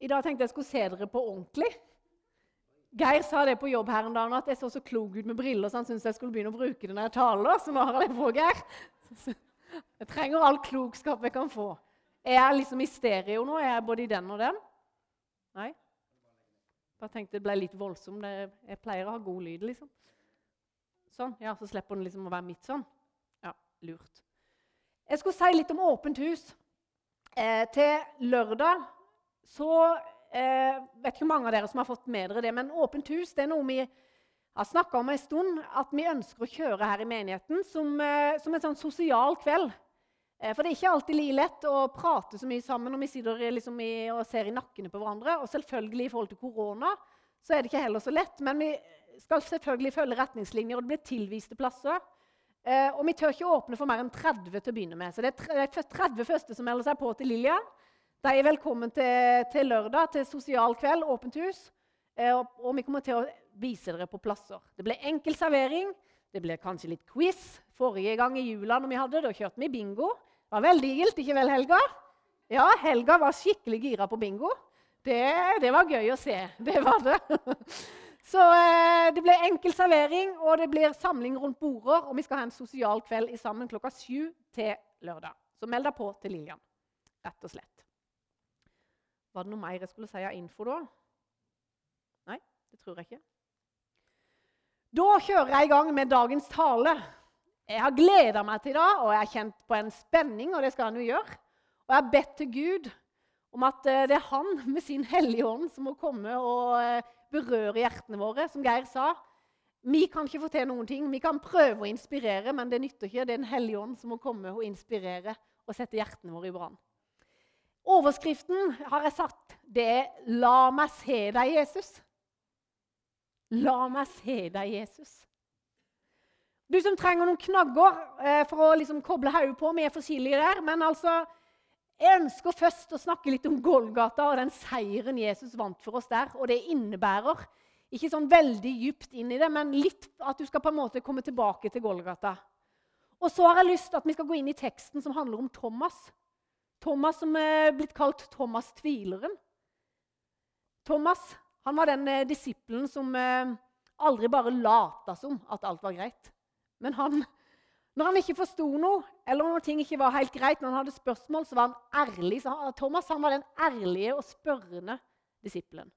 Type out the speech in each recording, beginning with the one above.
I dag tenkte jeg skulle se dere på ordentlig. Geir sa det på jobb her en dag at jeg så så klok ut med briller, så han syntes jeg skulle begynne å bruke det når jeg taler. Så nå har jeg det på, Geir. Jeg trenger all klokskap jeg kan få. Er jeg liksom i stereo nå? Er jeg både i den og den? Nei? Bare tenkte det ble litt voldsomt. Jeg pleier å ha god lyd, liksom. Sånn. Ja, Så slipper den liksom å være midt sånn. Ja, lurt. Jeg skulle si litt om åpent hus. Eh, til lørdag så eh, vet ikke mange av dere som har fått med dere det, men Åpent hus det er noe vi har snakka om en stund. At vi ønsker å kjøre her i menigheten som, eh, som en sånn sosial kveld. Eh, for det er ikke alltid like lett å prate så mye sammen når vi sitter liksom i, og ser i nakkene på hverandre. Og selvfølgelig i forhold til korona så er det ikke heller så lett. Men vi skal selvfølgelig følge retningslinjer, og det blir tilviste plasser. Eh, og vi tør ikke åpne for mer enn 30 til å begynne med. Så det er 30 første som melder seg på til Lillian. De er velkommen til, til, lørdag, til sosial kveld, åpent hus. Eh, og, og, vi kommer til å vise dere på plasser. Det blir enkel servering. Det blir kanskje litt quiz. Forrige gang i jula når vi hadde, da kjørte vi bingo. Det var veldig gildt, ikke vel, Helga? Ja, Helga var skikkelig gira på bingo. Det, det var gøy å se. Det var det. Så eh, det blir enkel servering, og det blir samling rundt border. Og vi skal ha en sosial kveld i sammen klokka sju til lørdag. Så meld deg på til Lillian. Rett og slett. Var det noe mer jeg skulle si av info da? Nei, det tror jeg ikke. Da kjører jeg i gang med dagens tale. Jeg har gleda meg til det, og jeg har kjent på en spenning, og det skal han jo gjøre. Og jeg har bedt til Gud om at eh, det er Han med sin Hellige Ånd som må komme og eh, berøre hjertene våre, som Geir sa. Vi kan ikke få til noen ting. Vi kan prøve å inspirere, men det nytter ikke. Det er Den hellige ånd som må komme og inspirere og sette hjertene våre i brann. Overskriften har jeg satt. Det er 'La meg se deg, Jesus'. La meg se deg, Jesus. Du som trenger noen knagger eh, for å liksom koble hodet på, vi er forskjellige der. Men altså, jeg ønsker først å snakke litt om Golgata og den seieren Jesus vant for oss der. Og det innebærer ikke sånn veldig dypt inn i det, men litt at du skal på en måte komme tilbake til Golgata. Og så har jeg lyst til at vi skal gå inn i teksten som handler om Thomas. Thomas som er blitt kalt Thomas tvileren. Thomas han var den eh, disippelen som eh, aldri bare lata som at alt var greit. Men han, når han ikke forsto noe, eller når ting ikke var helt greit, når han hadde spørsmål, så var han ærlig. Så Thomas han var den ærlige og spørrende disippelen.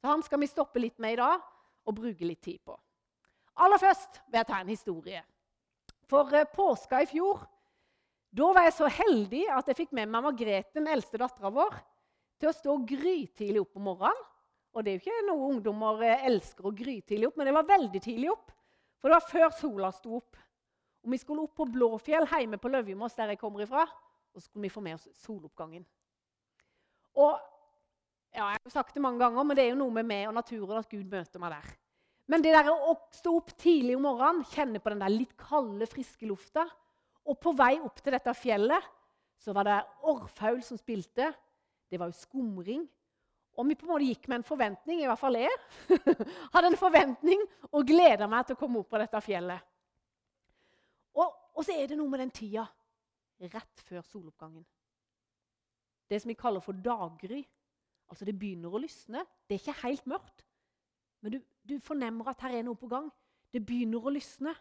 Så Han skal vi stoppe litt med i dag og bruke litt tid på. Aller først vil jeg ta en historie. For eh, påska i fjor da var jeg så heldig at jeg fikk med meg Margrethe, den eldste dattera vår, til å stå grytidlig opp om morgenen. Og det er jo ikke noe ungdommer eh, elsker å grytidlig opp, men det var veldig tidlig opp. For det var før sola sto opp. Og vi skulle opp på Blåfjell hjemme på Løvjemås, der jeg kommer ifra. Og så skulle vi få med oss soloppgangen. Og ja, Jeg har sagt det mange ganger, men det er jo noe med meg og naturen at Gud møter meg der. Men det der å stå opp tidlig om morgenen, kjenne på den der litt kalde, friske lufta og på vei opp til dette fjellet så var det orrfugl som spilte. Det var jo skumring. Og vi på en måte gikk med en forventning, i hvert fall jeg. Hadde en forventning og gleda meg til å komme opp på dette fjellet. Og, og, så er det noe med den tida rett før soloppgangen. Det som vi kaller for daggry. Altså Det begynner å lysne. Det er ikke helt mørkt. Men du, du fornemmer at her er noe på gang. Det begynner å lysne.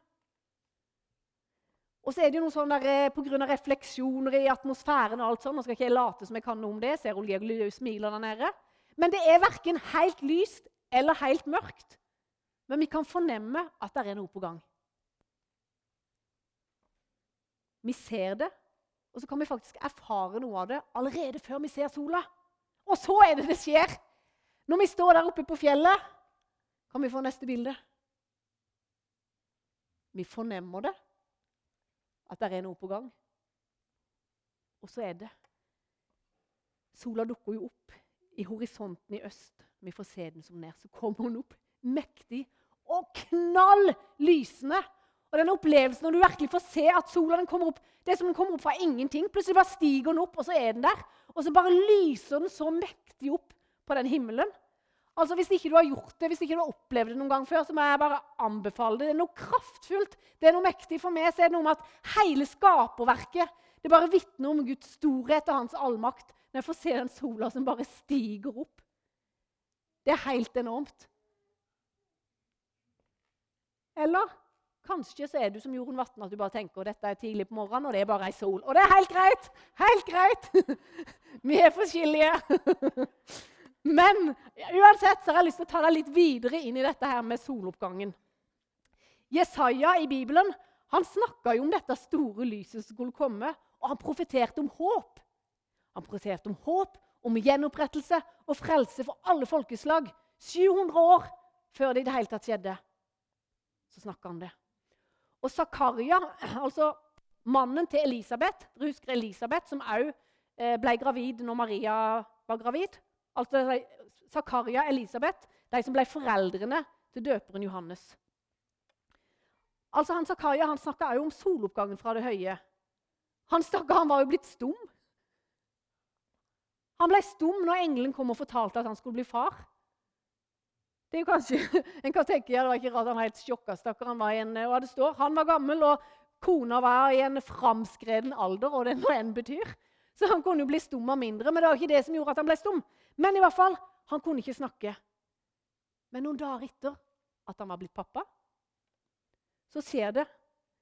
Og så er det jo noe sånn der, eh, Pga. refleksjoner i atmosfæren og alt sånn, nå skal ikke jeg late som jeg kan noe om det, ser Olje smiler der nede. Men det er verken helt lyst eller helt mørkt. Men vi kan fornemme at det er noe på gang. Vi ser det, og så kan vi faktisk erfare noe av det allerede før vi ser sola. Og så er det det skjer! Når vi står der oppe på fjellet, kan vi få neste bilde. Vi fornemmer det at det er noe på gang. Og så er det Sola dukker jo opp i horisonten i øst. Vi får se den som ned. Så kommer hun opp mektig og knall lysende. Og den opplevelsen når du virkelig får se at sola den kommer opp Det er som den kommer opp fra ingenting. Plutselig bare stiger den opp, og så er den der. Og så bare lyser den så mektig opp på den himmelen. Altså, Hvis ikke du har gjort det, hvis ikke du har opplevd det noen gang før, så må jeg bare anbefale det. Det er noe kraftfullt, det er noe mektig. For meg så er det noe med at hele skaperverket det bare vitner om Guds storhet og hans allmakt når jeg får se den sola som bare stiger opp. Det er helt enormt. Eller kanskje så er du som Jorunn Vatne, at du bare tenker dette er tidlig på morgenen, og det er bare ei sol. Og det er helt greit! Helt greit! Vi er forskjellige. Men uansett så har jeg lyst til å ta deg litt videre inn i dette her med soloppgangen. Jesaja i Bibelen han snakka jo om dette store lyset som skulle komme, og han profeterte om håp. Han profeterte om håp, om gjenopprettelse og frelse for alle folkeslag. 700 år før det i det hele tatt skjedde. Så snakka han det. Og Zakaria, altså mannen til Elisabeth Du husker Elisabeth, som òg eh, ble gravid når Maria var gravid? Altså Zakaria Elisabeth, de som ble foreldrene til døperen Johannes. Altså han Zakaria han snakka òg om soloppgangen fra det høye. Han, snakket, han var jo blitt stum. Han ble stum når engelen kom og fortalte at han skulle bli far. Det er jo kanskje, En kan tenke ja, det var ikke rart han var helt sjokka. stakkar. Han var en, og det står, han var gammel, og kona var i en framskreden alder, og det nå enn betyr. Så han kunne jo bli stum av mindre, men det var ikke det som gjorde at han ble stum. Men i hvert fall, han kunne ikke snakke. Men noen dager etter at han var blitt pappa, så skjer det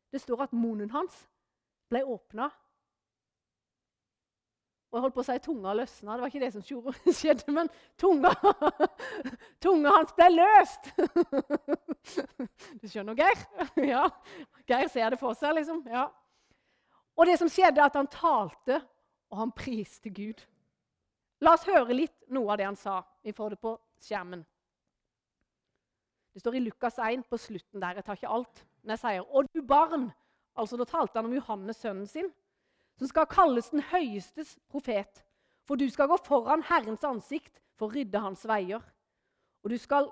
Det står at munnen hans ble åpna. Og jeg holdt på å si tunga løsna. Det var ikke det som skjedde, men tunga, tunga hans ble løst! Du skjønner, Geir? Ja. Geir ser det for seg, liksom. Ja. Og det som skjedde, er at han talte, og han priste Gud. La oss høre litt noe av det han sa. Vi får det på skjermen. Det står i Lukas 1 på slutten der. Jeg tar ikke alt. Men jeg sier 'Og du barn', altså da talte han om Johannes, sønnen sin, som skal kalles den høyestes profet. For du skal gå foran Herrens ansikt for å rydde hans veier. Og du skal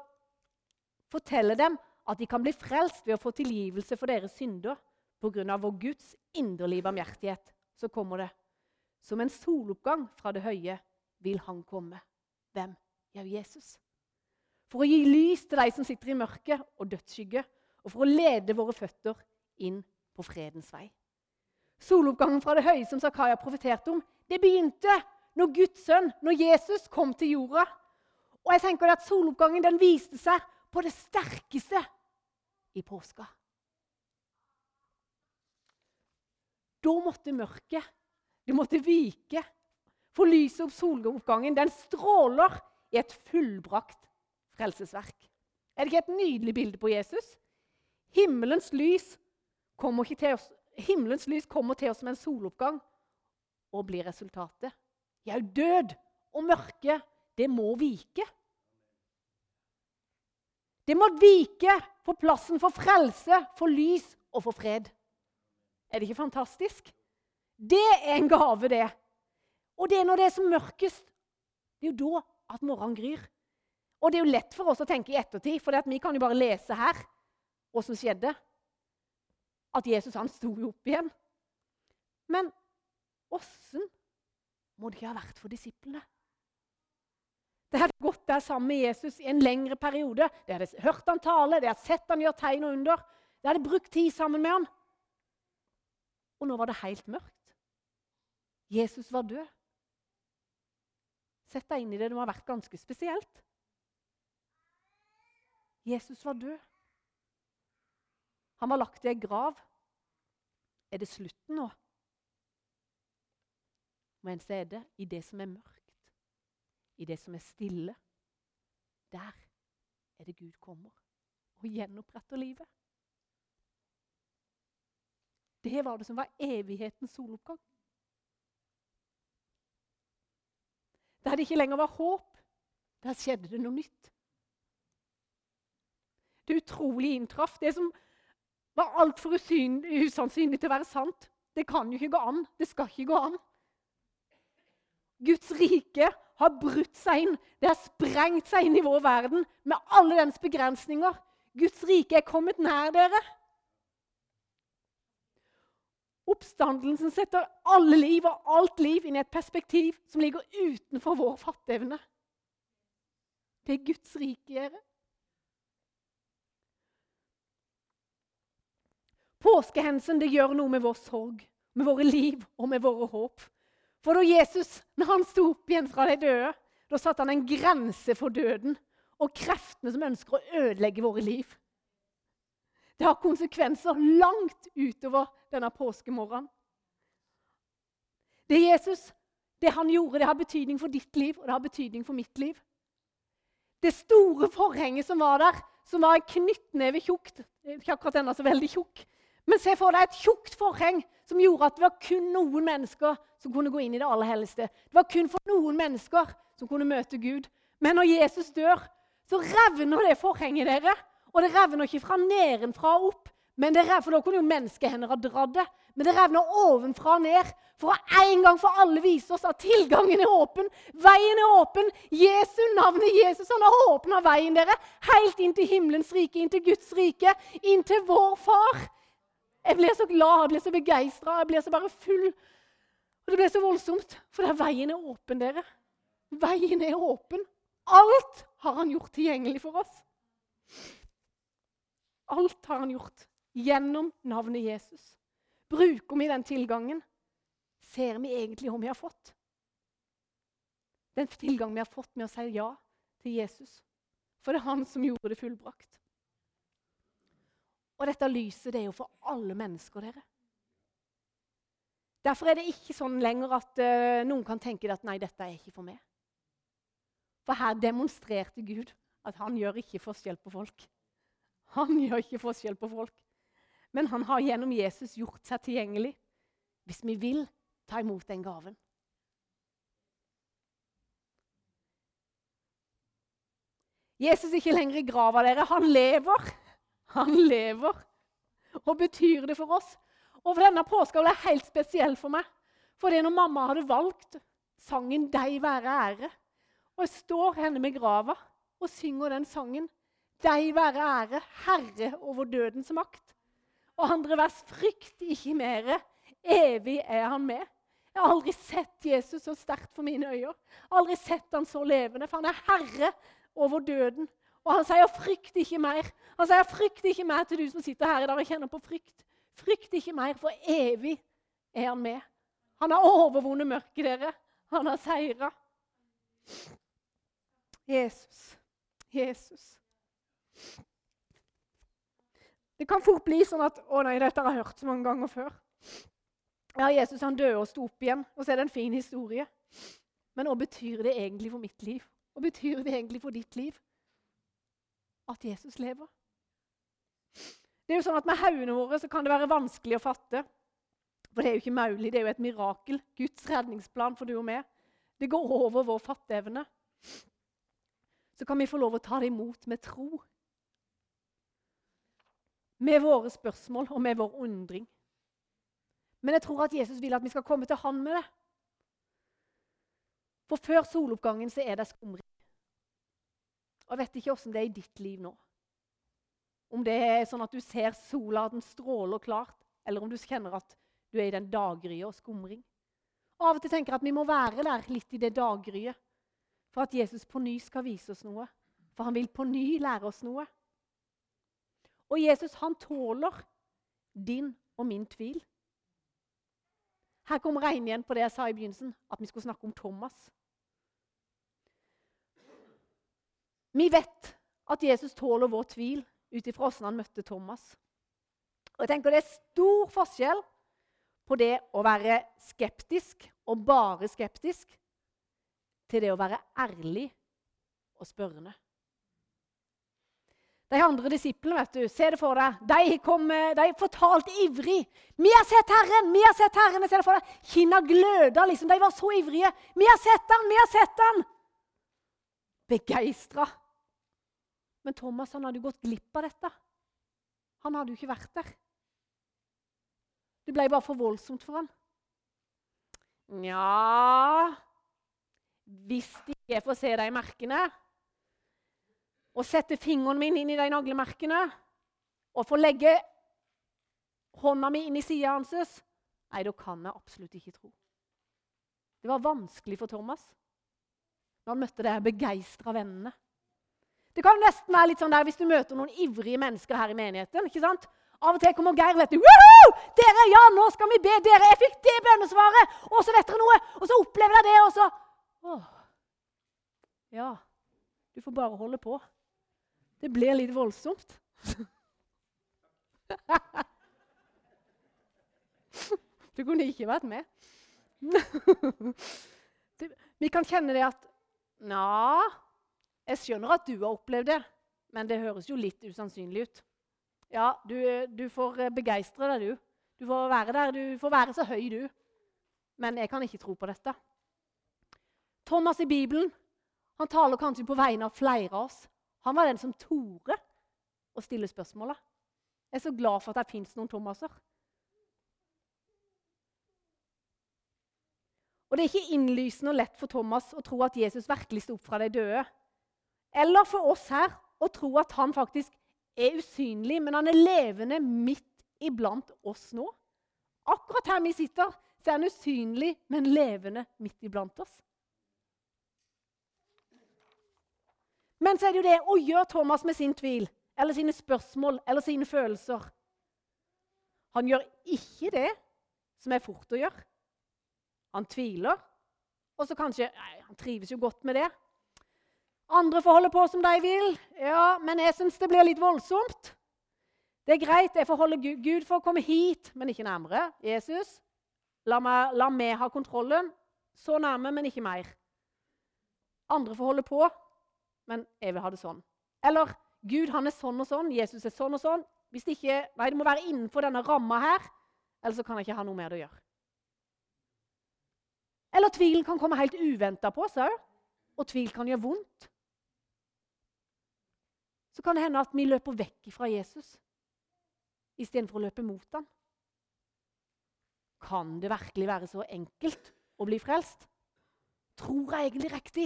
fortelle dem at de kan bli frelst ved å få tilgivelse for deres synder pga. vår Guds inderlige barmhjertighet. Så kommer det. Som en soloppgang fra det høye vil han komme. Hvem? Ja, Jesus for å gi lys til de som sitter i mørket og dødsskygge, og for å lede våre føtter inn på fredens vei. Soloppgangen fra det høye som Zakaria profeterte om, det begynte når Guds sønn, når Jesus, kom til jorda. Og jeg tenker at Soloppgangen den viste seg på det sterkeste i påska. Da måtte mørket det måtte vike. For lyset opp soloppgangen den stråler i et fullbrakt frelsesverk. Er det ikke et nydelig bilde på Jesus? Himmelens lys kommer, til oss, himmelens lys kommer til oss som en soloppgang og blir resultatet. Jau, død og mørke, det må vike. Det må vike for plassen for frelse, for lys og for fred. Er det ikke fantastisk? Det er en gave, det. Og det er når det er som mørkest. Det er jo da at morgenen gryr. Og det er jo lett for oss å tenke i ettertid, for vi kan jo bare lese her hva som skjedde. At Jesus han sto jo opp igjen. Men åssen må det ikke ha vært for disiplene? De hadde gått der sammen med Jesus i en lengre periode. De hadde hørt han tale, de hadde sett han gjøre tegn og under. De hadde brukt tid sammen med han. Og nå var det helt mørkt. Jesus var død. Sett deg inn i det. Det må ha vært ganske spesielt. Jesus var død. Han var lagt i ei grav. Er det slutten nå? Men så er det i det som er mørkt, i det som er stille. Der er det Gud kommer og gjenoppretter livet. Det var det som var evighetens soloppgang. Der det ikke lenger var håp, der skjedde det noe nytt det utrolige inntraff. Det som var altfor usannsynlig til å være sant. Det kan jo ikke gå an. Det skal ikke gå an. Guds rike har brutt seg inn. Det har sprengt seg inn i vår verden med alle dens begrensninger. Guds rike er kommet nær dere. Oppstandelsen setter alle liv og alt liv inn i et perspektiv som ligger utenfor vår fatteevne. Det er Guds rike, dere. Påskehensen det gjør noe med vår sorg, med våre liv og med våre håp. For da Jesus når han sto opp igjen fra de døde, da satte han en grense for døden og kreftene som ønsker å ødelegge våre liv. Det har konsekvenser langt utover denne påskemorgenen. Det Jesus, det han gjorde, det har betydning for ditt liv, og det har betydning for mitt liv. Det store forhenget som var der, som var en knyttneve tjukt Ikke akkurat ennå så veldig tjukk, men se for deg et tjukt forheng som gjorde at det var kun noen mennesker som kunne gå inn i det aller helligste. Det var kun for noen mennesker som kunne møte Gud. Men når Jesus dør, så revner det forhenget dere. Og det revner ikke fra nedenfra og opp, men det revner, for da kunne jo menneskehender ha dratt det. Men det revner ovenfra og ned for å en gang for alle vise oss at tilgangen er åpen. Veien er åpen. Jesu navnet Jesus han har åpna veien dere helt inn til himmelens rike, inn til Guds rike, inn til vår far. Jeg blir så glad, jeg blir så begeistra, jeg blir så bare full. Og det ble så voldsomt, for der veien er åpen, dere. Veien er åpen. Alt har han gjort tilgjengelig for oss. Alt har han gjort gjennom navnet Jesus. Bruker vi den tilgangen, ser vi egentlig hva vi har fått. Den tilgangen vi har fått med å si ja til Jesus. For det er han som gjorde det fullbrakt. Og dette lyset det er jo for alle mennesker, dere. Derfor er det ikke sånn lenger at uh, noen kan tenke at nei, dette er ikke for meg. For her demonstrerte Gud at han gjør ikke forskjell på folk. Han gjør ikke forskjell på folk. Men han har gjennom Jesus gjort seg tilgjengelig hvis vi vil ta imot den gaven. Jesus er ikke lenger i grava, dere. Han lever. Han lever. Og betyr det for oss. Og for denne påska ble helt spesiell for meg. For det er når mamma hadde valgt sangen 'Deg være ære', og jeg står henne med grava og synger den sangen, 'Deg være ære, Herre over dødens makt'. Og andre vers, 'Frykt ikke mere, evig er han med'. Jeg har aldri sett Jesus så sterkt for mine øyne. Jeg har aldri sett han så levende, for han er herre over døden. Og han sier 'frykt ikke mer'. Han sier 'frykt ikke mer' til du som sitter her i dag og kjenner på frykt. Frykt ikke mer, for evig er han med. Han har overvunnet mørket, dere. Han har seira. Jesus. Jesus. Det kan fort bli sånn at 'Å nei, dette har jeg hørt så mange ganger før'. Ja, Jesus han døde og sto opp igjen, og så er det en fin historie. Men hva betyr det egentlig for mitt liv? Hva betyr det egentlig for ditt liv at Jesus lever? Det er jo sånn at Med haugene våre så kan det være vanskelig å fatte. For det er jo ikke mulig. Det er jo et mirakel. Guds redningsplan for du og meg. Det går over vår fatteevne. Så kan vi få lov å ta det imot med tro med våre spørsmål og med vår undring. Men jeg tror at Jesus vil at vi skal komme til han med det. For før soloppgangen så er det skumring. Og Jeg vet ikke åssen det er i ditt liv nå. Om det er sånn at du ser sola, den stråler klart, eller om du kjenner at du er i den daggryet og skumring. Av og til tenker jeg at vi må være der litt i det daggryet for at Jesus på ny skal vise oss noe. For han vil på ny lære oss noe. Og Jesus han tåler din og min tvil. Her kommer jeg inn igjen på det jeg sa i begynnelsen, at vi skulle snakke om Thomas. Vi vet at Jesus tåler vår tvil ut ifra hvordan han møtte Thomas. Og jeg tenker Det er stor forskjell på det å være skeptisk og bare skeptisk til det å være ærlig og spørrende. De andre disiplene, vet du, se det for deg, de, kom, de fortalte ivrig. 'Vi har sett Herren! Vi har sett Herren!' Ser det for deg. Kinna gløda. liksom. De var så ivrige. 'Vi har sett Han! Vi har sett Han!' Begeistra. Men Thomas han hadde jo gått glipp av dette. Han hadde jo ikke vært der. Det ble bare for voldsomt for han. Nja Hvis de ikke får se de merkene og sette fingeren min inn i de naglemerkene og få legge hånda mi inn i sida hans Nei, da kan jeg absolutt ikke tro. Det var vanskelig for Thomas når han møtte de begeistra vennene. Det kan nesten være litt sånn der hvis du møter noen ivrige mennesker her i menigheten. ikke sant? Av og til kommer Geir vet du, Woohoo! Dere, ja, nå skal vi be dere. Jeg fikk det bønnesvaret. Og så vet dere noe. Og så opplever jeg det, og så Åh. Ja, du får bare holde på. Det blir litt voldsomt. Du kunne ikke vært med. Vi kan kjenne det at Nja, jeg skjønner at du har opplevd det, men det høres jo litt usannsynlig ut. Ja, du, du får begeistre deg, du. Du får være der, du får være så høy, du. Men jeg kan ikke tro på dette. Thomas i Bibelen han taler kanskje på vegne av flere av oss. Han var den som torde å stille spørsmålet. Jeg er så glad for at det fins noen Thomaser. Og Det er ikke innlysende og lett for Thomas å tro at Jesus virkelig sto opp fra de døde. Eller for oss her å tro at han faktisk er usynlig, men han er levende midt iblant oss nå. Akkurat her vi sitter, så er han usynlig, men levende midt iblant oss. Men så er det jo det å gjøre Thomas med sin tvil eller sine spørsmål eller sine følelser. Han gjør ikke det som er fort å gjøre. Han tviler, og så kanskje nei, Han trives jo godt med det. Andre får holde på som de vil. Ja, men jeg syns det blir litt voldsomt. Det er greit, jeg får holde Gud, for å komme hit, men ikke nærmere. Jesus, la meg, la meg ha kontrollen. Så nærme, men ikke mer. Andre får holde på, men jeg vil ha det sånn. Eller Gud han er sånn og sånn, Jesus er sånn og sånn. Hvis det ikke, nei, det må være innenfor denne ramma her, ellers så kan jeg ikke ha noe mer å gjøre. Eller tvilen kan komme helt uventa på oss òg. Og tvil kan gjøre vondt. Så kan det hende at vi løper vekk fra Jesus istedenfor å løpe mot ham. Kan det virkelig være så enkelt å bli frelst? Tror jeg egentlig riktig?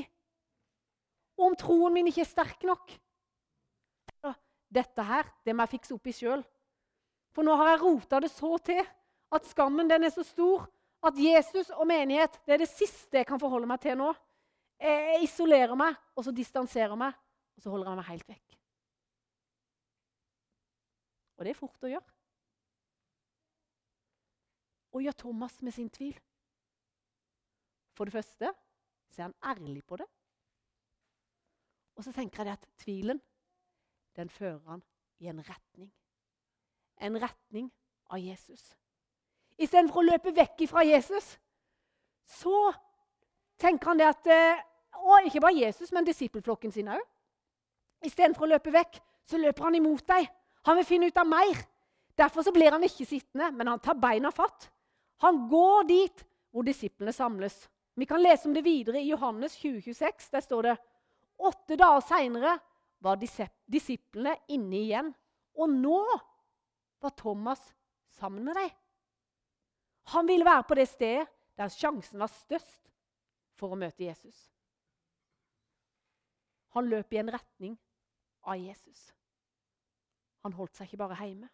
Og om troen min ikke er sterk nok? Dette her, det må jeg fikse opp i sjøl. For nå har jeg rota det så til at skammen den er så stor at Jesus og menighet det er det siste jeg kan forholde meg til nå. Jeg isolerer meg, og så distanserer meg, og så holder jeg meg helt vekk. Og det er fort å gjøre. Og gjør Thomas med sin tvil. For det første så er han ærlig på det. Og så tenker jeg at tvilen den fører han i en retning. En retning av Jesus. Istedenfor å løpe vekk fra Jesus, så tenker han det at eh, Og ikke bare Jesus, men disippelflokken sin òg. Istedenfor å løpe vekk, så løper han imot deg. Han vil finne ut av mer. Derfor så blir han ikke sittende, men han tar beina fatt. Han går dit hvor disiplene samles. Vi kan lese om det videre i Johannes 2026. Der står det åtte dager seinere var disiplene inne igjen. Og nå var Thomas sammen med dem. Han ville være på det stedet der sjansen var størst for å møte Jesus. Han løp i en retning av Jesus. Han holdt seg ikke bare hjemme.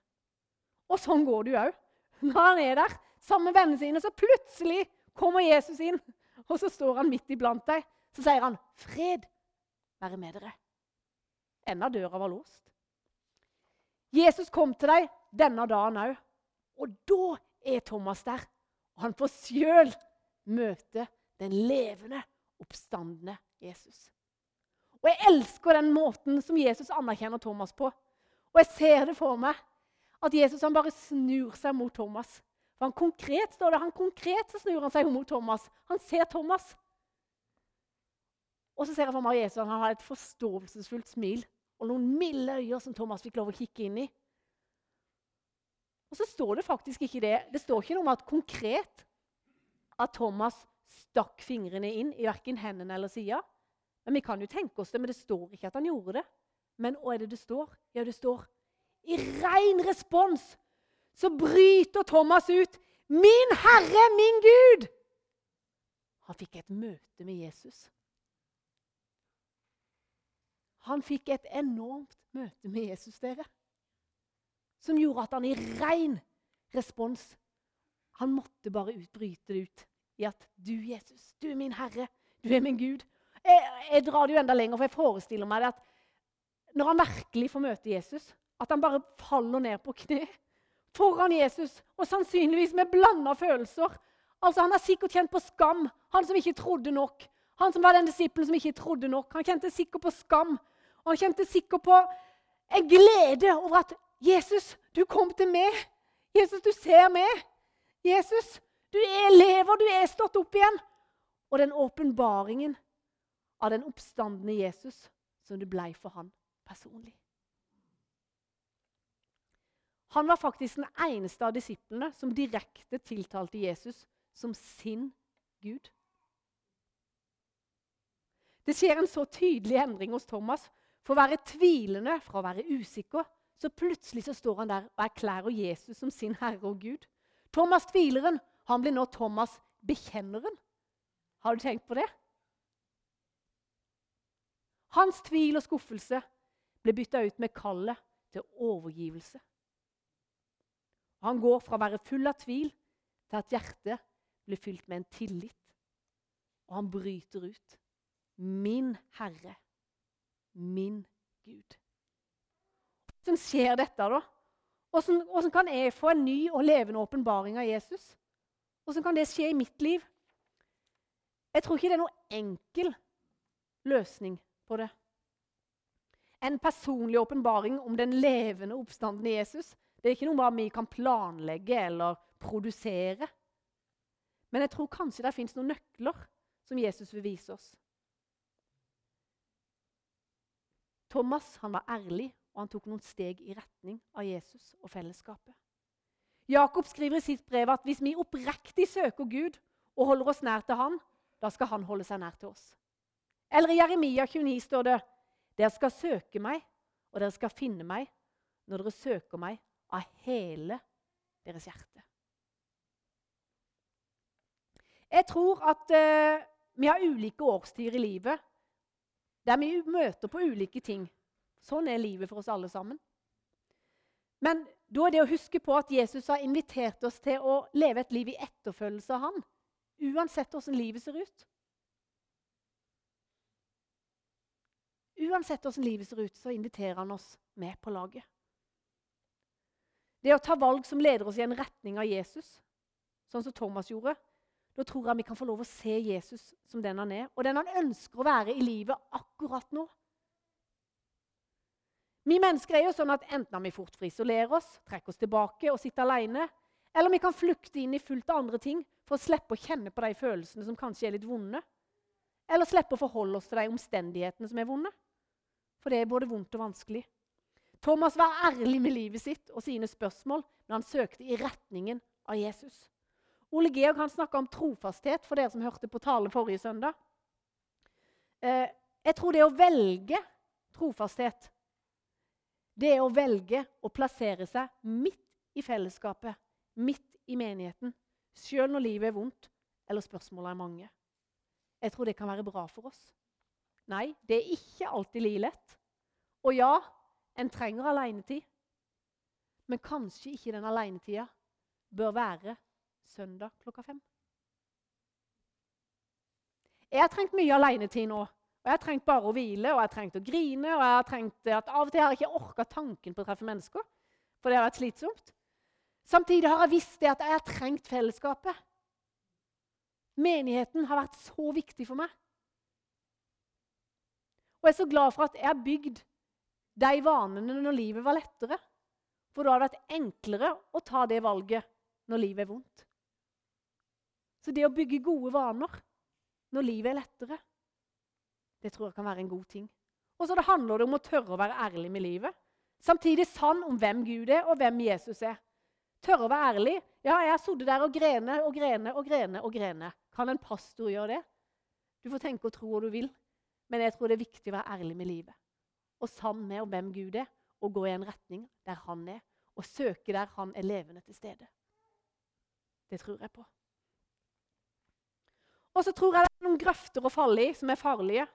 Og sånn går det jo òg. Når han er der sammen med vennene sine, så plutselig kommer Jesus inn, og så står han midt iblant deg. Så sier han, 'Fred være med dere.' Enda døra var låst. Jesus kom til deg denne dagen òg. Og da er Thomas der. Og han får sjøl møte den levende, oppstandende Jesus. Og Jeg elsker den måten som Jesus anerkjenner Thomas på. Og jeg ser det for meg, at Jesus bare snur seg mot Thomas. For han konkret står det, han konkret så snur han seg mot Thomas. Han ser Thomas. Og så ser jeg for meg Jesus han har et forståelsesfullt smil og noen milde øyne som Thomas fikk lov å kikke inn i. Og så står det faktisk ikke det. Det står ikke noe om at konkret at Thomas stakk fingrene inn i verken hendene eller sida. Men Vi kan jo tenke oss det, men det står ikke at han gjorde det. Men hva er det det står? Ja, det står i ren respons så bryter Thomas ut 'Min Herre, min Gud!' Han fikk et møte med Jesus. Han fikk et enormt møte med Jesus, dere som gjorde at han i ren respons Han måtte bare utbryte det ut i at 'Du, Jesus, du er min Herre. Du er min Gud.' Jeg, jeg drar det jo enda lenger, for jeg forestiller meg det at når han virkelig får møte Jesus, at han bare faller ned på kne foran Jesus, og sannsynligvis med blanda følelser. Altså, Han har sikkert kjent på skam, han som ikke trodde nok. Han som var den disippelen som ikke trodde nok. Han kjente sikkert på skam. Han kjente sikkert på en glede over at 'Jesus, du kom til meg.' 'Jesus, du ser meg.' 'Jesus, du er lever, du er stått opp igjen.' Og den åpenbaringen av den oppstandende Jesus som det blei for han personlig. Han var faktisk den eneste av disiplene som direkte tiltalte Jesus som sin Gud. Det skjer en så tydelig endring hos Thomas. For å være tvilende, fra å være usikker, så plutselig så står han der og erklærer Jesus som sin herre og Gud. Thomas tvileren han blir nå Thomas bekjenneren. Har du tenkt på det? Hans tvil og skuffelse ble bytta ut med kallet til overgivelse. Han går fra å være full av tvil til at hjertet blir fylt med en tillit. Og han bryter ut. Min Herre, min Gud. Hvordan skjer dette, da? Hvordan, hvordan kan jeg få en ny og levende åpenbaring av Jesus? Hvordan kan det skje i mitt liv? Jeg tror ikke det er noen enkel løsning på det. En personlig åpenbaring om den levende oppstanden i Jesus det er ikke noe vi kan planlegge eller produsere. Men jeg tror kanskje det fins noen nøkler som Jesus vil vise oss. Thomas han var ærlig, og han tok noen steg i retning av Jesus og fellesskapet. Jakob skriver i sitt brev at hvis vi oppriktig søker Gud og holder oss nær til Han, da skal Han holde seg nær til oss. Eller i Jeremia 29 står det dere skal søke meg, og dere skal finne meg når dere søker meg av hele deres hjerte. Jeg tror at uh, vi har ulike årstider i livet der vi møter på ulike ting. Sånn er livet for oss alle sammen. Men da er det å huske på at Jesus har invitert oss til å leve et liv i etterfølgelse av han, uansett hvordan livet ser ut. Uansett hvordan livet ser ut, så inviterer han oss med på laget. Det å ta valg som leder oss i en retning av Jesus, sånn som Thomas gjorde, da tror jeg vi kan få lov å se Jesus som den han er, og den han ønsker å være i livet akkurat nå. Vi mennesker er jo sånn at enten har vi fort for å isolere oss, trekke oss tilbake og sitte alene, eller vi kan flukte inn i fullt av andre ting for å slippe å kjenne på de følelsene som kanskje er litt vonde. Eller slippe å forholde oss til de omstendighetene som er vonde. For det er både vondt og vanskelig. Thomas var ærlig med livet sitt og sine spørsmål når han søkte i retningen av Jesus. Ole Georg han snakka om trofasthet for dere som hørte på tale forrige søndag. Eh, jeg tror det å velge trofasthet, det er å velge å plassere seg midt i fellesskapet, midt i menigheten, sjøl når livet er vondt eller spørsmålene er mange. Jeg tror det kan være bra for oss. Nei, det er ikke alltid like lett. Og ja, en trenger alenetid. Men kanskje ikke den alenetida bør være søndag klokka fem. Jeg har trengt mye alenetid nå. Og jeg har trengt bare å hvile, og jeg har trengt å grine. og jeg har trengt at Av og til har jeg ikke orka tanken på å treffe mennesker, for det har vært slitsomt. Samtidig har jeg visst det at jeg har trengt fellesskapet. Menigheten har vært så viktig for meg. Og jeg er så glad for at jeg har bygd de vanene når livet var lettere. For da har det vært enklere å ta det valget når livet er vondt. Så det å bygge gode vaner når livet er lettere, det tror jeg kan være en god ting. Og så handler det om å tørre å være ærlig med livet. Samtidig sann om hvem Gud er, og hvem Jesus er. Tørre å være ærlig. Ja, jeg har sittet der og grene og grene og grene. og grene. Kan en pastor gjøre det? Du får tenke og tro hva du vil, men jeg tror det er viktig å være ærlig med livet og sann med om hvem Gud er, og gå i en retning der han er, og søke der han er levende til stede. Det tror jeg på. Og så tror jeg det er noen grøfter å falle i som er farlige.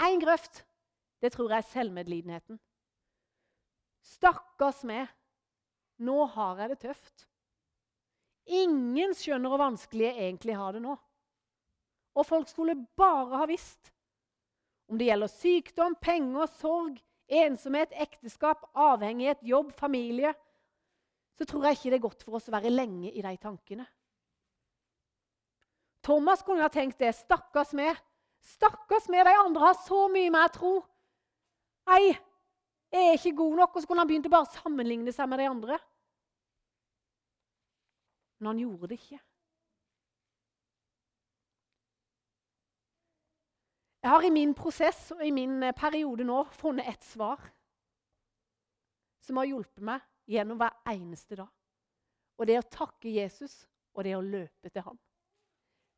Én grøft, det tror jeg er selvmedlidenheten. Stakkars meg. Nå har jeg det tøft. Ingen skjønner hvor vanskelig jeg egentlig har det nå. Og folk skulle bare ha visst om det gjelder sykdom, penger, sorg, ensomhet, ekteskap, avhengighet, jobb, familie, så tror jeg ikke det er godt for oss å være lenge i de tankene. Thomas kunne ha tenkt det. Stakkars meg. Stakkars meg, de andre har så mye mer tro. Nei, jeg er ikke god nok. Og så kunne han begynt å bare sammenligne seg med de andre. Men han gjorde det ikke. Jeg har i min prosess og i min eh, periode nå funnet et svar som har hjulpet meg gjennom hver eneste dag. Og det er å takke Jesus, og det er å løpe til han.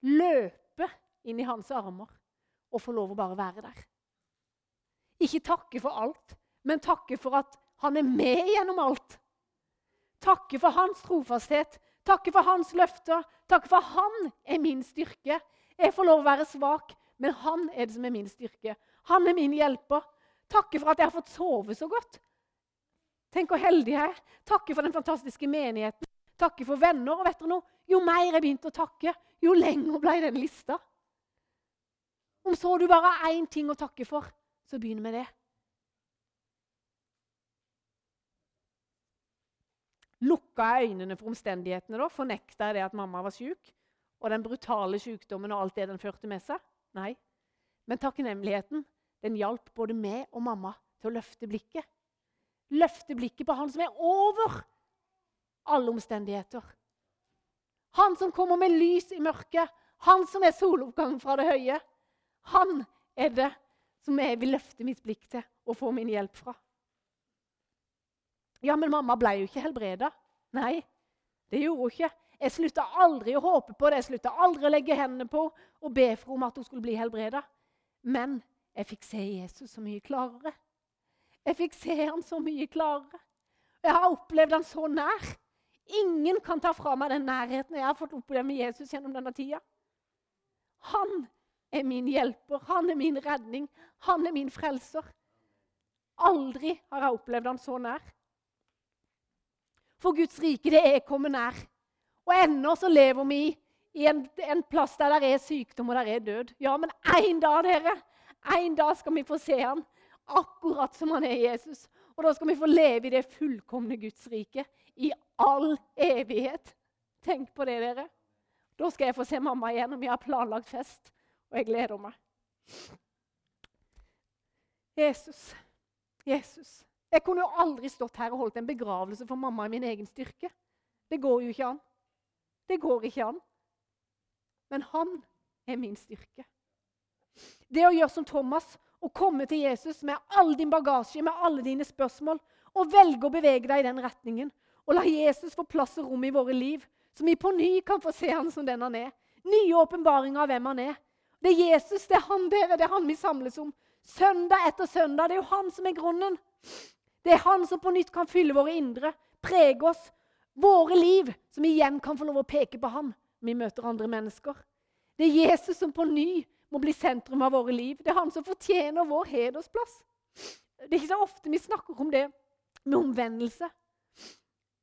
Løpe inn i hans armer og få lov å bare være der. Ikke takke for alt, men takke for at han er med gjennom alt. Takke for hans trofasthet, takke for hans løfter, takke for han er min styrke. Jeg får lov å være svak, men han er det som er min styrke. Han er min hjelper. Takke for at jeg har fått sove så godt. Tenk hvor heldig jeg er. Takke for den fantastiske menigheten. Takke for venner. Og vet dere noe? Jo mer jeg begynte å takke, jo lenger ble den lista. Om så du bare har én ting å takke for, så begynn med det. Lukka jeg øynene for omstendighetene da? Fornekta jeg det at mamma var syk? Og den brutale sykdommen og alt det den førte med seg? Nei. Men takknemligheten den hjalp både meg og mamma til å løfte blikket. Løfte blikket på han som er over alle omstendigheter. Han som kommer med lys i mørket. Han som er soloppgangen fra det høye. Han er det som jeg vil løfte mitt blikk til og få min hjelp fra. Ja, men mamma ble jo ikke helbreda. Nei, det gjorde hun ikke. Jeg slutta aldri å håpe på det, jeg slutta aldri å legge hendene på og be for om at hun skulle bli helbreda. Men jeg fikk se Jesus så mye klarere. Jeg fikk se han så mye klarere. Jeg har opplevd han så nær. Ingen kan ta fra meg den nærheten jeg har fått oppleve med Jesus gjennom denne tida. Han er min hjelper, han er min redning, han er min frelser. Aldri har jeg opplevd han så nær. For Guds rike, det er kommet nær. Og ennå så lever vi i en, en, plass der det er sykdom og der er død. Ja, men en dag, dere, en dag skal vi få se han akkurat som han er Jesus. Og da skal vi få leve i det fullkomne Guds rike i all evighet. Tenk på det, dere. Da skal jeg få se mamma igjen, og vi har planlagt fest. Og jeg gleder meg. Jesus, Jesus. Jeg kunne jo aldri stått her og holdt en begravelse for mamma i min egen styrke. Det går jo ikke an. Det går ikke an. Men han er min styrke. Det å gjøre som Thomas å komme til Jesus med all din bagasje, med alle dine spørsmål, og velge å bevege deg i den retningen. Og la Jesus få plass og rom i våre liv, så vi på ny kan få se han som den han er. Nye åpenbaringer av hvem han er. Det er Jesus, det er han dere, det er han vi samles om. Søndag etter søndag. Det er jo han som er grunnen. Det er han som på nytt kan fylle våre indre, prege oss, våre liv, som igjen kan få lov å peke på han. Vi møter andre mennesker. Det er Jesus som på ny må bli sentrum av våre liv. Det er han som fortjener vår hedersplass. Det er ikke så ofte vi snakker om det med omvendelse.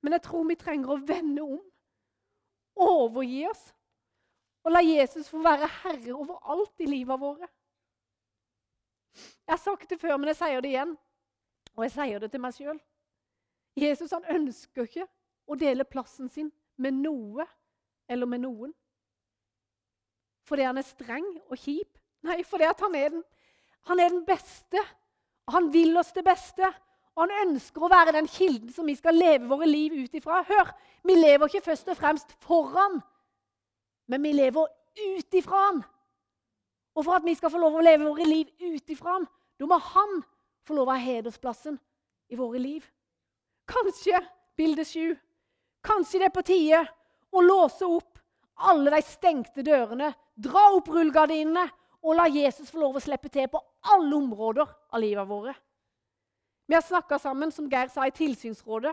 Men jeg tror vi trenger å vende om. Overgi oss. Og la Jesus få være herre over alt i livet våre. Jeg har sagt det før, men jeg sier det igjen. Og jeg sier det til meg sjøl. Jesus han ønsker ikke å dele plassen sin med noe eller med noen fordi han er streng og kjip. Nei, fordi han er, den, han er den beste. Han vil oss det beste. Og han ønsker å være den kilden som vi skal leve våre liv ut ifra. Hør, vi lever ikke først og fremst foran, men vi lever ut ifra han. Og for at vi skal få lov å leve våre liv ut ifra han, da må han få lov å ha hedersplassen i våre liv. Kanskje bilde sju. Kanskje det er på tide å låse opp alle de stengte dørene Dra opp rullegardinene og la Jesus få lov å slippe til på alle områder av livet våre. Vi har snakka sammen som Geir sa, i tilsynsrådet,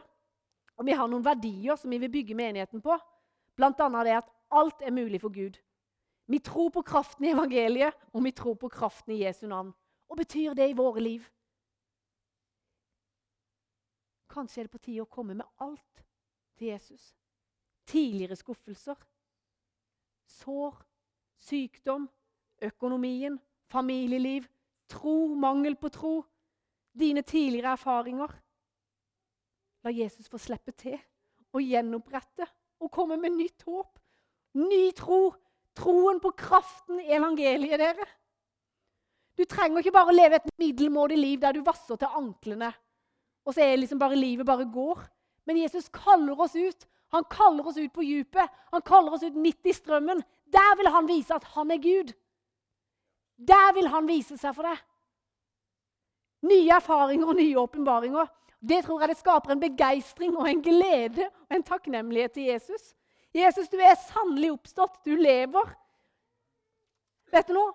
og vi har noen verdier som vi vil bygge menigheten på. Annet det at alt er mulig for Gud. Vi tror på kraften i evangeliet, og vi tror på kraften i Jesu navn. Og betyr det i våre liv? Kanskje er det på tide å komme med alt til Jesus. Tidligere skuffelser, sår, sykdom, økonomien, familieliv, tro, mangel på tro, dine tidligere erfaringer. La Jesus få slippe til og gjenopprette og komme med nytt håp. Ny tro. Troen på kraften i evangeliet, dere. Du trenger ikke bare leve et middelmådig liv der du vasser til anklene, og så er liksom bare livet bare går. Men Jesus kaller oss ut. Han kaller oss ut på dypet. Han kaller oss ut midt i strømmen. Der vil han vise at han er Gud. Der vil han vise seg for deg. Nye erfaringer og nye åpenbaringer. Det tror jeg det skaper en begeistring og en glede og en takknemlighet til Jesus. Jesus, du er sannelig oppstått. Du lever. Vet du noe?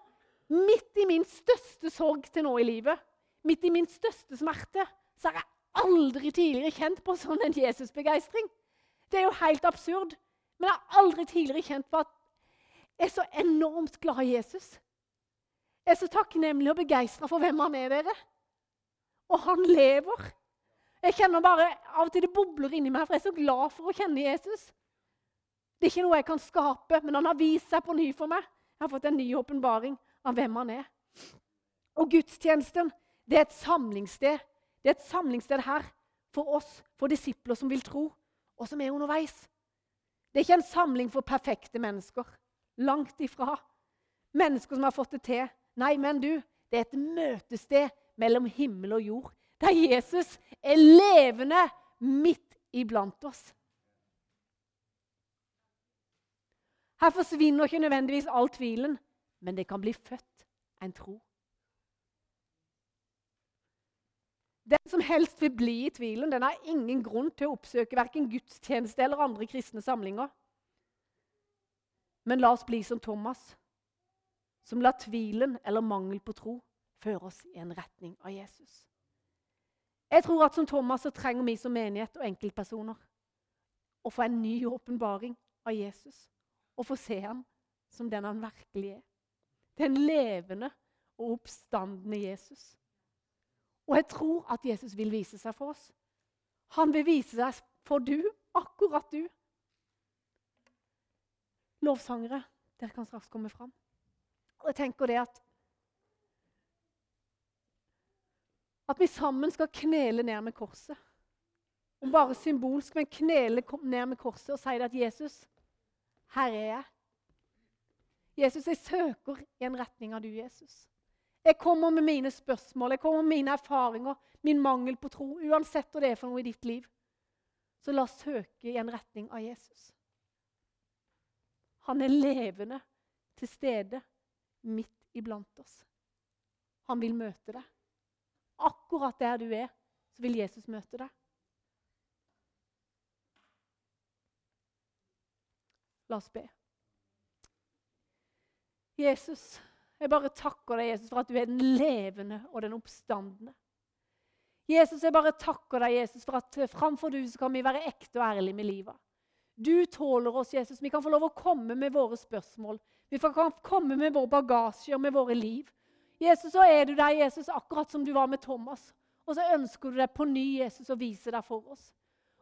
Midt i min største sorg til nå i livet, midt i min største smerte, så har jeg aldri tidligere kjent på sånn en Jesusbegeistring. Det er jo helt absurd. Men jeg har aldri tidligere kjent på at jeg er så enormt glad i Jesus. Jeg er så takknemlig og begeistra for hvem han er, dere. Og han lever. Jeg kjenner bare, Av og til det bobler inni meg, for jeg er så glad for å kjenne Jesus. Det er ikke noe jeg kan skape, men han har vist seg på ny for meg. Jeg har fått en ny åpenbaring av hvem han er. Og gudstjenesten det er et samlingssted. Det er et samlingssted her for oss, for disipler som vil tro, og som er underveis. Det er ikke en samling for perfekte mennesker. Langt ifra. Mennesker som har fått det til. Nei, men du, det er et møtested mellom himmel og jord. Der Jesus er levende midt iblant oss. Her forsvinner ikke nødvendigvis all tvilen, men det kan bli født en tro. Den som helst vil bli i tvilen, den har ingen grunn til å oppsøke verken gudstjeneste eller andre kristne samlinger. Men la oss bli som Thomas, som lar tvilen eller mangel på tro føre oss i en retning av Jesus. Jeg tror at som Thomas så trenger vi som menighet og enkeltpersoner å få en ny åpenbaring av Jesus og få se ham som den han virkelig er. Den levende og oppstandende Jesus. Og jeg tror at Jesus vil vise seg for oss. Han vil vise seg for du, akkurat du. Lovsangere, dere kan straks komme fram. Og jeg tenker det at At vi sammen skal knele ned med korset. Om bare symbolsk, men knele ned med korset og si det at Jesus, her er jeg. Jesus, jeg søker i en retning av du, Jesus. Jeg kommer med mine spørsmål, jeg kommer med mine erfaringer, min mangel på tro. Uansett hva det er for noe i ditt liv. Så la oss søke i en retning av Jesus. Han er levende til stede midt iblant oss. Han vil møte deg. Akkurat der du er, så vil Jesus møte deg. La oss be. Jesus, jeg bare takker deg Jesus, for at du er den levende og den oppstandende. Jesus, jeg bare takker deg Jesus, for at framfor du så kan vi være ekte og ærlige med livet. Du tåler oss, Jesus. Vi kan få lov å komme med våre spørsmål. Vi kan komme med vår bagasje og med våre liv. Jesus, så er du der, Jesus, akkurat som du var med Thomas. Og så ønsker du deg på ny Jesus, å vise deg for oss.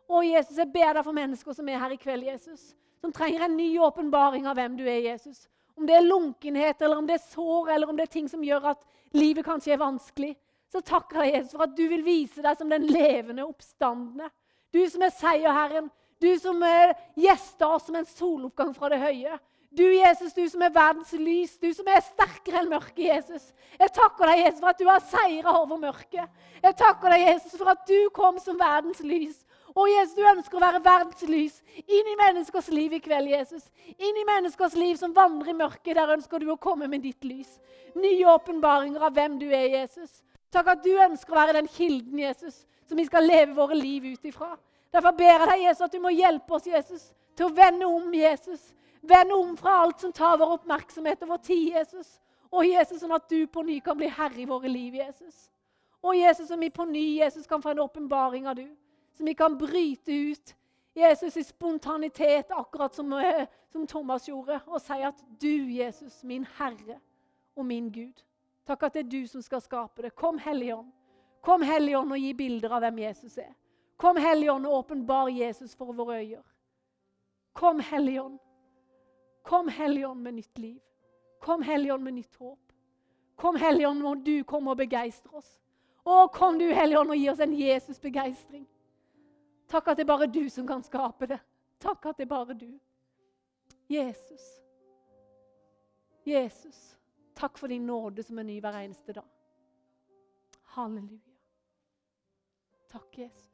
Å, Jesus, jeg ber deg for mennesker som er her i kveld, Jesus. Som trenger en ny åpenbaring av hvem du er, Jesus. Om det er lunkenhet, eller om det er sår, eller om det er ting som gjør at livet kanskje er vanskelig. Så takker jeg Jesus for at du vil vise deg som den levende, oppstandende. Du som er seierherren. Du som gjester oss som en soloppgang fra det høye. Du, Jesus, du som er verdens lys, du som er sterkere enn mørket, Jesus. Jeg takker deg, Jesus, for at du har seira over mørket. Jeg takker deg, Jesus, for at du kom som verdens lys. Og Jesus, du ønsker å være verdens lys inn i menneskers liv i kveld, Jesus. Inn i menneskers liv som vandrer i mørket. Der ønsker du å komme med ditt lys. Nye åpenbaringer av hvem du er, Jesus. Takk at du ønsker å være den kilden, Jesus, som vi skal leve våre liv ut ifra. Derfor ber jeg deg, Jesus, at du må hjelpe oss, Jesus, til å vende om, Jesus Vend om fra alt som tar vår oppmerksomhet og vår tid, Jesus. Og Jesus, sånn at du på ny kan bli herre i våre liv, Jesus. Og Jesus, som vi på ny Jesus, kan få en åpenbaring av du. Som vi kan bryte ut Jesus i spontanitet, akkurat som, eh, som Thomas gjorde. Og si at du, Jesus, min Herre og min Gud. Takk at det er du som skal skape det. Kom, Helligånd. Kom, Helligånd, og gi bilder av hvem Jesus er. Kom, Helligånd, og åpenbar Jesus for våre øyer. Kom, Helligånd. Kom, Helligånd, med nytt liv. Kom, Helligånd, med nytt håp. Kom, Helligånd, må du komme og begeistre oss. Å, kom du, Helligånd, og gi oss en Jesus-begeistring. Takk at det er bare du som kan skape det. Takk at det er bare du. Jesus. Jesus, takk for din nåde som er ny hver eneste dag. Halleluja. Takk, Jesus.